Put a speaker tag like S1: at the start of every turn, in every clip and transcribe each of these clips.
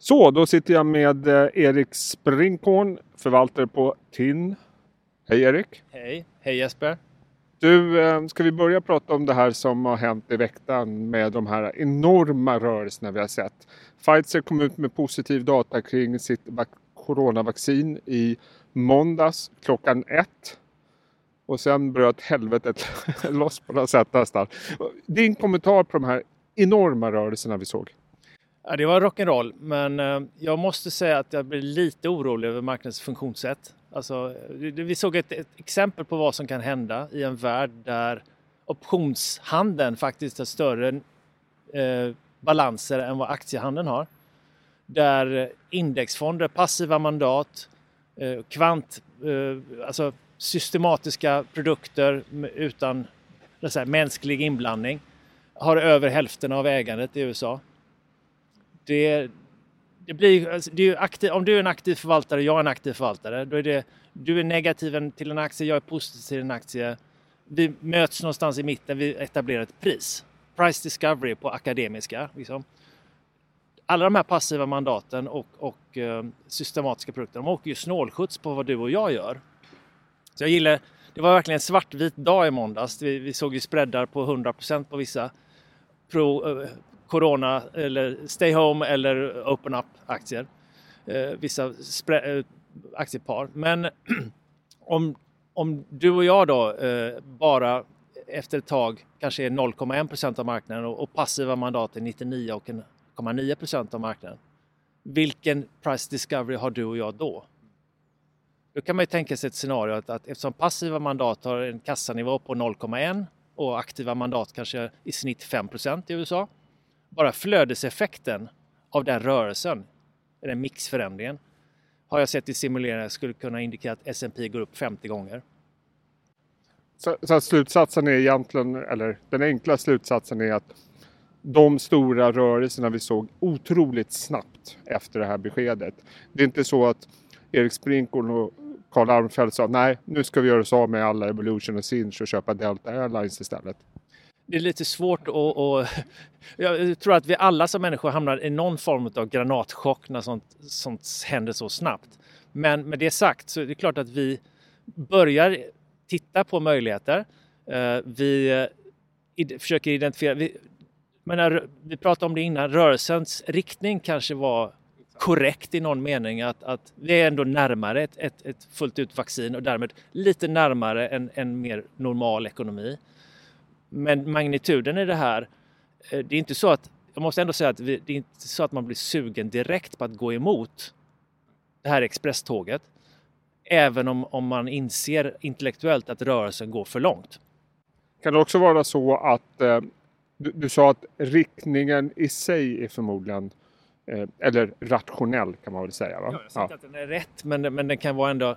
S1: Så, då sitter jag med eh, Erik Springhorn, förvaltare på TIN. Hej Erik!
S2: Hej! Hej Jesper!
S1: Du, eh, ska vi börja prata om det här som har hänt i veckan med de här enorma rörelserna vi har sett. Pfizer kom ut med positiv data kring sitt coronavaccin i måndags klockan ett. Och sen bröt helvetet loss på något sätt nästan. Din kommentar på de här enorma rörelserna vi såg?
S2: Ja, det var rock'n'roll, men eh, jag måste säga att jag blir lite orolig över marknadens funktionssätt. Alltså, vi såg ett, ett, exempel på vad som kan hända i en värld där optionshandeln faktiskt har större eh, balanser än vad aktiehandeln har. Där indexfonder, passiva mandat, eh, kvant, eh, alltså systematiska produkter utan säga, mänsklig inblandning har över hälften av ägandet i USA. Det, det blir, alltså, det är aktiv, om du är en aktiv förvaltare, jag är en aktiv förvaltare, då är det du är negativ till en aktie, jag är positiv till en aktie. Vi möts någonstans i mitten, vi etablerar ett pris. Price discovery på akademiska. Liksom. Alla de här passiva mandaten och, och uh, systematiska produkter, de åker ju snålskjuts på vad du och jag gör. Så jag gillar, det var verkligen en svartvit dag i måndags. Vi, vi såg ju spreadar på 100% på vissa pro, uh, corona eller stay home eller open up aktier. Eh, vissa eh, aktiepar. Men om, om du och jag då eh, bara efter ett tag kanske är 0,1% av marknaden och, och passiva mandat är 99,9% av marknaden. Vilken price discovery har du och jag då? Då kan man ju tänka sig ett scenario att, att eftersom passiva mandat har en kassanivå på 0,1 och aktiva mandat kanske i snitt 5% i USA. Bara flödeseffekten av den rörelsen, den mixförändringen, har jag sett i simuleringar skulle kunna indikera att S&P går upp 50 gånger.
S1: Så, så slutsatsen är egentligen, eller den enkla slutsatsen är att de stora rörelserna vi såg otroligt snabbt efter det här beskedet. Det är inte så att Erik Sprinkorn och Karl Armfelt sa nej, nu ska vi göra oss av med alla Evolution och Sinch och köpa Delta Airlines istället.
S2: Det är lite svårt att... Och, jag tror att vi alla som människor hamnar i någon form av granatchock när sånt, sånt händer så snabbt. Men med det sagt så är det klart att vi börjar titta på möjligheter. Eh, vi eh, försöker identifiera... Vi, menar, vi pratade om det innan, rörelsens riktning kanske var korrekt i någon mening att, att vi är ändå närmare ett, ett, ett fullt ut vaccin och därmed lite närmare en, en mer normal ekonomi. Men magnituden i det här, eh, det är inte så att, jag måste ändå säga att vi, det är inte så att man blir sugen direkt på att gå emot det här expresståget. Även om, om man inser intellektuellt att rörelsen går för långt.
S1: Kan det också vara så att eh, du, du, sa att riktningen i sig är förmodligen Eh, eller rationell kan man väl säga. Va?
S2: Ja, jag säger inte att den är rätt men, men den kan vara ändå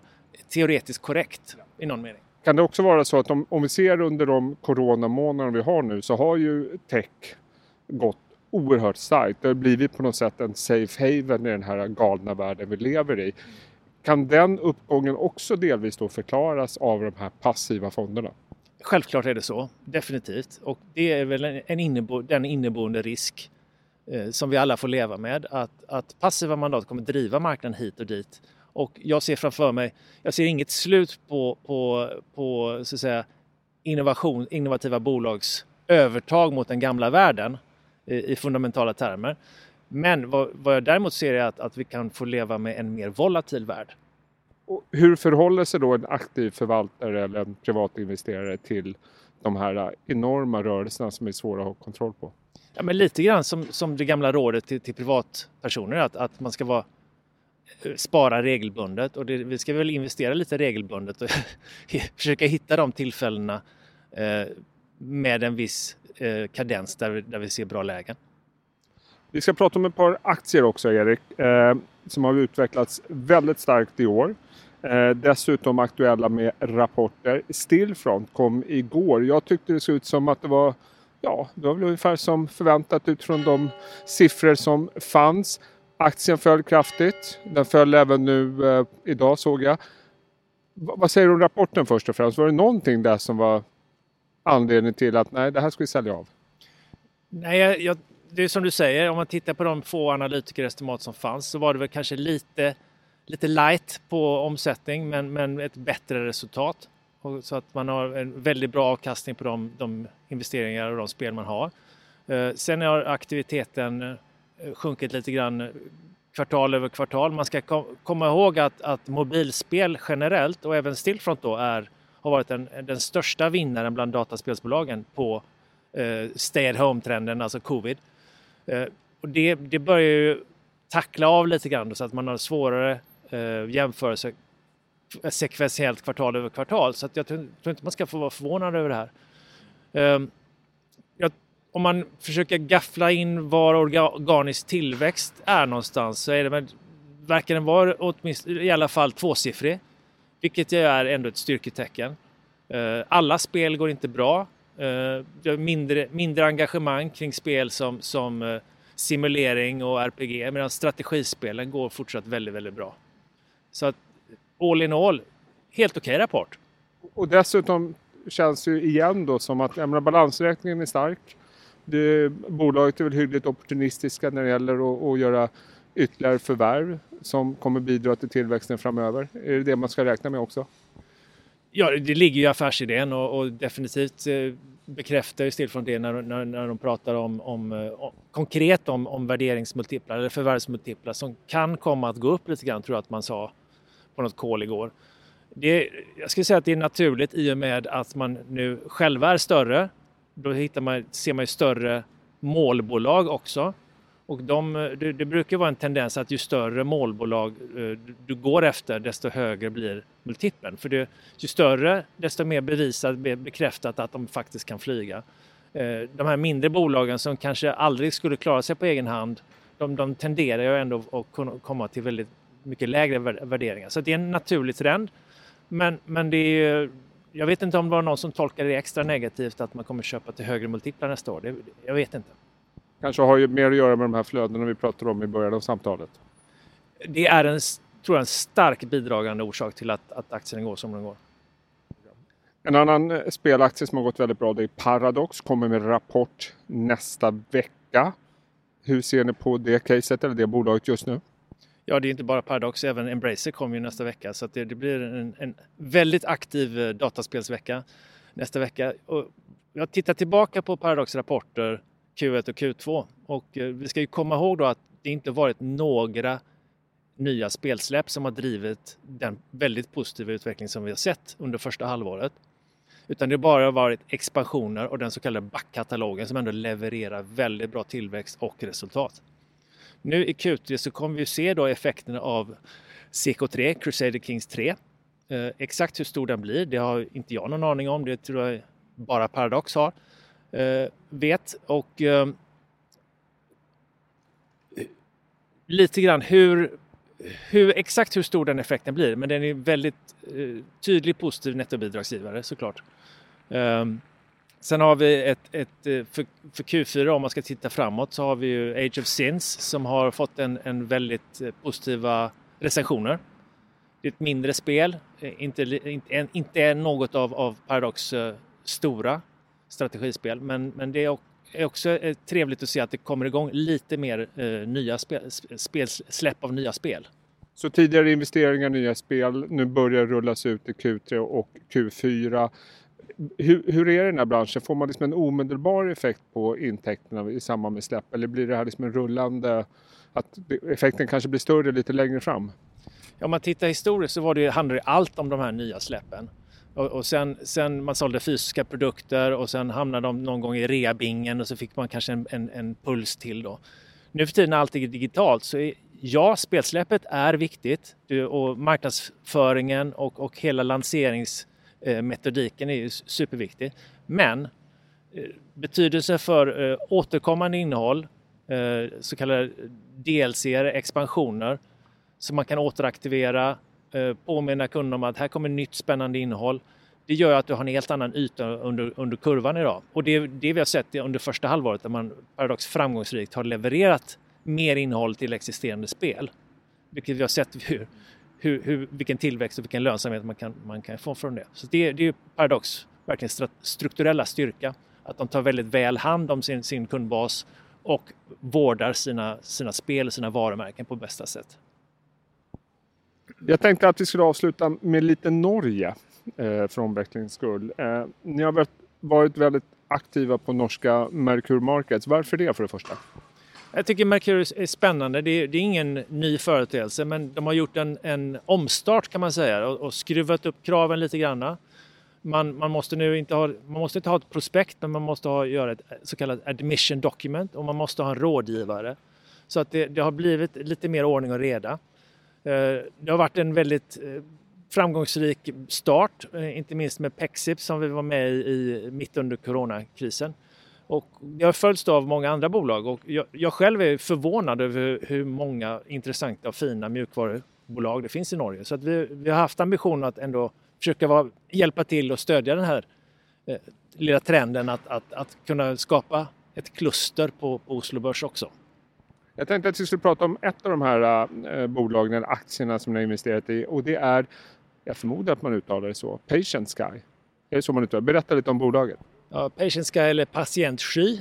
S2: teoretiskt korrekt i någon mening.
S1: Kan det också vara så att om, om vi ser under de coronamånader vi har nu så har ju tech gått oerhört starkt. Det har blivit på något sätt en safe haven i den här galna världen vi lever i. Kan den uppgången också delvis då förklaras av de här passiva fonderna?
S2: Självklart är det så, definitivt. Och det är väl en innebo den inneboende risk Eh, som vi alla får leva med. Att, att passiva mandat kommer driva marknaden hit och dit. Och jag ser framför mig, jag ser inget slut på, på, på så att säga, innovation, innovativa bolags övertag mot den gamla världen i, i fundamentala termer. Men vad, vad, jag däremot ser är att, att vi kan få leva med en mer volatil värld.
S1: Och hur förhåller sig då en aktiv förvaltare eller en privatinvesterare till de här enorma rörelserna som är svåra att ha kontroll på?
S2: Ja, men lite grann som, som det gamla rådet till, till privatpersoner att, att man ska vara, spara regelbundet och det, vi ska väl investera lite regelbundet och försöka hitta de tillfällena eh, med en viss eh, kadens där vi, där vi ser bra lägen.
S1: Vi ska prata om ett par aktier också Erik eh, som har utvecklats väldigt starkt i år. Eh, dessutom aktuella med rapporter. Stillfront kom igår. Jag tyckte det såg ut som att det var ja, det var väl ungefär som förväntat utifrån de siffror som fanns. Aktien föll kraftigt. Den föll även nu eh, idag såg jag. V vad säger du om rapporten först och främst? Var det någonting där som var anledning till att nej, det här ska vi sälja av?
S2: Nej, jag, det är som du säger, om man tittar på de få analytikerestimat som fanns så var det väl kanske lite, lite light på omsättning men, men ett bättre resultat. så att man har en väldigt bra avkastning på de, de investeringar och de spel man har. Eh, sen har aktiviteten eh, Eh, sjunkit lite grann eh, kvartal över kvartal. Man ska komma ihåg att, att mobilspel generellt och även Stillfront då är, har varit den, den största vinnaren bland dataspelsbolagen på eh, stay at home-trenden, alltså covid. Eh, och det, det börjar ju tackla av lite grann så att man har svårare eh, jämförelse sekventiellt kvartal över kvartal. Så att jag tror, tror inte man ska få vara förvånad över det här. Eh, om man försöker gaffla in var organisk tillväxt är någonstans så är det väl, verkar den vara åtminstone i alla fall tvåsiffrig. Vilket ju är ändå ett styrketecken. Eh, alla spel går inte bra. Eh, mindre, mindre engagemang kring spel som, som eh, simulering och RPG medan strategispelen går fortsatt väldigt, väldigt bra. Så att all in all, helt okej okay rapport.
S1: Och dessutom känns det ju igen då som att menar, balansräkningen är stark. Det, bolaget är väl hyggligt opportunistiska när det gäller att, att göra ytterligare förvärv som kommer bidra till tillväxten framöver. Är det det man ska räkna med också?
S2: Ja, det ligger ju i affärsidén och, och definitivt eh, bekräftar ju Stillfront det när, när, när de pratar om, om, eh, om, konkret om, om värderingsmultiplar eller förvärvsmultiplar som kan komma att gå upp lite grann tror jag att man sa på något call igår. Det, jag skulle säga att det är naturligt i och med att man nu själva är större. Då hittar man, ser man ju större målbolag också och de, det, det, brukar vara en tendens att ju större målbolag eh, du, du går efter desto högre blir multipeln. För det, ju större desto mer bevisat, bekräftat att de faktiskt kan flyga. Eh, de här mindre bolagen som kanske aldrig skulle klara sig på egen hand de, de tenderar ju ändå att komma till väldigt mycket lägre värderingar. Så det är en naturlig trend. Men, men det är, jag vet inte om det var någon som tolkade det extra negativt att man kommer köpa till högre multiplar nästa år. Det, jag vet inte
S1: kanske har ju mer att göra med de här flödena vi pratade om i början av samtalet.
S2: Det är en, tror jag, en stark bidragande orsak till att, att aktien går som den går.
S1: En annan eh, spelaktie som har gått väldigt bra det är Paradox, kommer med rapport nästa vecka. Hur ser ni på det caset eller det bolaget just nu?
S2: Ja, det är inte bara Paradox, även Embracer kommer ju nästa vecka så det, det, blir en, en, väldigt aktiv eh, dataspelsvecka nästa vecka. Och jag tittar tillbaka på Paradox rapporter Q1 och Q2. Och eh, vi ska ju komma ihåg då att det inte varit några nya spelsläpp som har drivit den väldigt positiva utveckling som vi har sett under första halvåret. Utan det har bara varit expansioner och den så kallade backkatalogen som ändå levererar väldigt bra tillväxt och resultat. Nu i Q3 så kommer vi se då effekterna av CK3, Crusader Kings 3. Eh, exakt hur stor den blir, det har inte jag någon aning om. Det tror jag bara Paradox har eh, vet. Och eh, lite grann hur, hur, exakt hur stor den effekten blir, men den är väldigt eh, tydlig positiv nettobidragsgivare såklart. Um, sen har vi ett, ett eh, för, för, Q4 om man ska titta framåt så har vi ju Age of Sins som har fått en, en väldigt eh, positiva recensioner. Det är ett mindre spel, eh, inte, inte, inte något av, av Paradox stora strategispel. Men, men det är också trevligt att se att det kommer igång lite mer eh, nya spel, spel, släpp av nya spel.
S1: Så tidigare investeringar i nya spel, nu börjar rullas ut i Q3 och Q4. Hur, hur, är det i den här branschen? Får man liksom en omedelbar effekt på intäkterna i samband med släpp eller blir det här liksom en rullande, att effekten kanske blir större lite längre fram?
S2: Ja, om man tittar historiskt så var det, handlade det allt om de här nya släppen. Och, och sen, sen, man sålde fysiska produkter och sen hamnade de någon gång i reabingen och så fick man kanske en, en, en puls till då. Nu för tiden när allt är digitalt så är, ja, spelsläppet är viktigt och marknadsföringen och, och hela Eh, metodiken är ju superviktig. Men eh, betydelse för eh, återkommande innehåll, så kallade DLC, expansioner, som man kan återaktivera påminna kunden om att här kommer nytt spännande innehåll. Det gör att du har en helt annan yta under, under kurvan idag. Och det, det vi har sett under första halvåret där man Paradox framgångsrikt har levererat mer innehåll till existerande spel. Vilket vi har sett hur, hur, hur, vilken tillväxt och vilken lönsamhet man kan, man kan få från det. Så det, det är Paradox verkligen strukturella styrka. Att de tar väldigt väl hand om sin, sin kundbas och vårdar sina, sina spel och sina varumärken på bästa sätt.
S1: Jag tänkte att vi skulle avsluta med lite Norge eh, för omvecklingens skull. Eh, ni har varit väldigt aktiva på norska Merkur Markets. Varför det för det första?
S2: Jag tycker Mercurius är spännande. Det är, det är, ingen ny företeelse men de har gjort en, en omstart kan man säga och, och skruvat upp kraven lite granna. Man, man, måste nu inte ha, man måste inte ha ett prospekt men man måste ha, göra ett så kallat admission document och man måste ha en rådgivare. Så att det, det har blivit lite mer ordning och reda. Eh, det har varit en väldigt eh, framgångsrik start, eh, inte minst med Pexip som vi var med i mitt under coronakrisen. Och det har följts av många andra bolag och jag, jag, själv är förvånad över hur många intressanta och fina mjukvarubolag det finns i Norge. Så att vi, vi har haft ambitionen att ändå försöka vara, hjälpa till och stödja den här eh, lilla trenden att, att, att kunna skapa ett kluster på, på Oslo Börs också.
S1: Jag tänkte att vi skulle prata om ett av de här äh, bolagen, eller aktierna som ni har investerat i och det är, jag förmodar att man uttalar det så, Patient Sky. Är det så man uttalar Berätta lite om bolaget.
S2: Ja, Patient Sky eller Patientsky.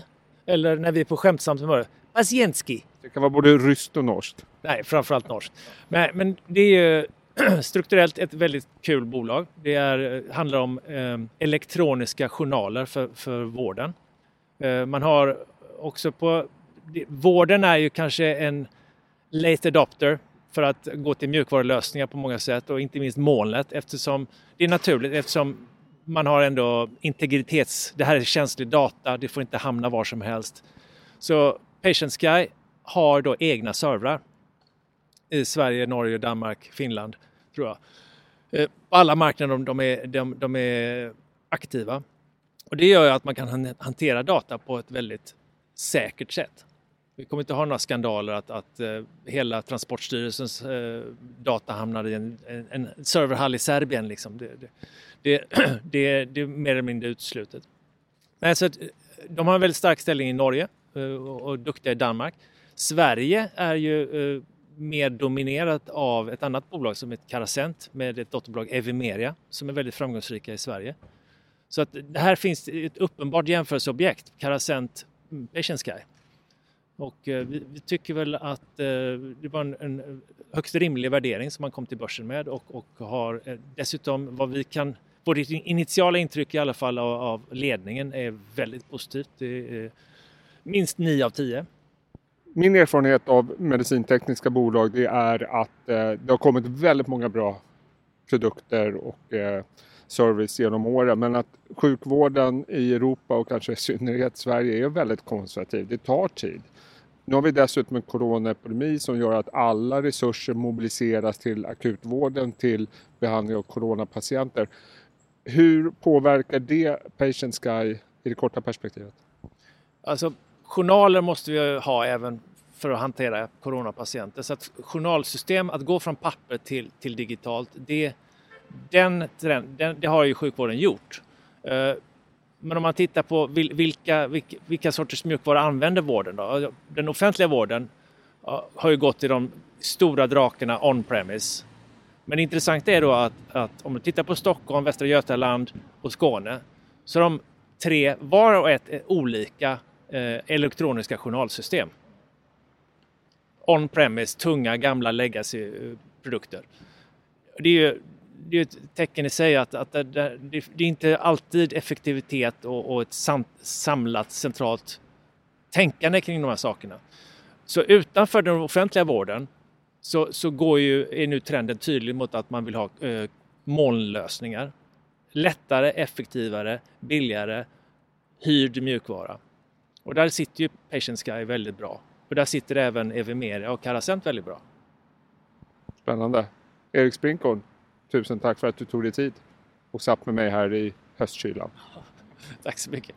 S2: Eller när vi är på skämtsamt humör, Patientski.
S1: Det kan vara både ryskt och norskt.
S2: Nej, framförallt norskt. Men, men det är ju strukturellt ett väldigt kul bolag. Det är, handlar om eh, elektroniska journaler för, för vården. Eh, man har också på vården är ju kanske en late adopter för att gå till mjukvarulösningar på många sätt och inte minst molnet eftersom det är naturligt eftersom man har ändå integritets... Det här är känslig data, det får inte hamna var som helst. Så Patient Sky har då egna servrar i Sverige, Norge, Danmark, Finland tror jag. Eh, alla marknader de, de, är, de, de är aktiva. Och det gör att man kan hantera data på ett väldigt säkert sätt. Vi kommer inte ha några skandaler att, att uh, hela Transportstyrelsens uh, data hamnar i en, en, en serverhall i Serbien. Liksom. Det, det, det, det, det är mer eller mindre uteslutet. Nej, så att, eh, de har en väldigt stark ställning i Norge uh, och, och duktiga i Danmark. Sverige är ju mer dominerat av ett annat bolag som heter Carasent med ett dotterbolag Evimeria som är väldigt framgångsrika i Sverige. Så att här finns ett uppenbart jämförelseobjekt, Carasent mm, Patient Sky. Och eh, vi, vi, tycker väl att eh, det var en, en, högst rimlig värdering som man kom till börsen med och, och har eh, dessutom vad vi kan vårt initiala intryck i alla fall av, ledningen är väldigt positivt. Det är minst 9 av 10.
S1: Min erfarenhet av medicintekniska bolag det är att det har kommit väldigt många bra produkter och service genom åren. Men att sjukvården i Europa och kanske i synnerhet Sverige är väldigt konservativ. Det tar tid. Nu har vi dessutom en coronaepidemi som gör att alla resurser mobiliseras till akutvården, till behandling av coronapatienter. Hur påverkar det Patient Sky i det korta perspektivet?
S2: Alltså, journaler måste vi ha även för att hantera coronapatienter. Så att journalsystem, att gå från papper till, till digitalt, det, den, den, det har ju sjukvården gjort. Eh, men om man tittar på vilka, vilka, vilka sorters mjukvara använder vården då? Den offentliga vården har ju gått till de stora drakarna on-premise. Men det intressanta är då att, att, om du tittar på Stockholm, Västra Götaland och Skåne så är de tre, var och ett, olika eh, elektroniska journalsystem. On-premise, tunga, gamla legacy-produkter. Eh, det är ju det är ett tecken i sig att, att det, det, det är inte alltid effektivitet och, och ett sam, samlat centralt tänkande kring de här sakerna. Så utanför den offentliga vården så, så går ju, är nu trenden tydlig mot att man vill ha eh, molnlösningar. Lättare, effektivare, billigare, hyrd mjukvara. Och där sitter ju Patient Sky väldigt bra. Och där sitter även Evimeria och Carasent väldigt bra.
S1: Spännande. Erik Sprinchorn tusen tack för att du tog dig tid och satt med mig här i höstkylan.
S2: Tack så mycket.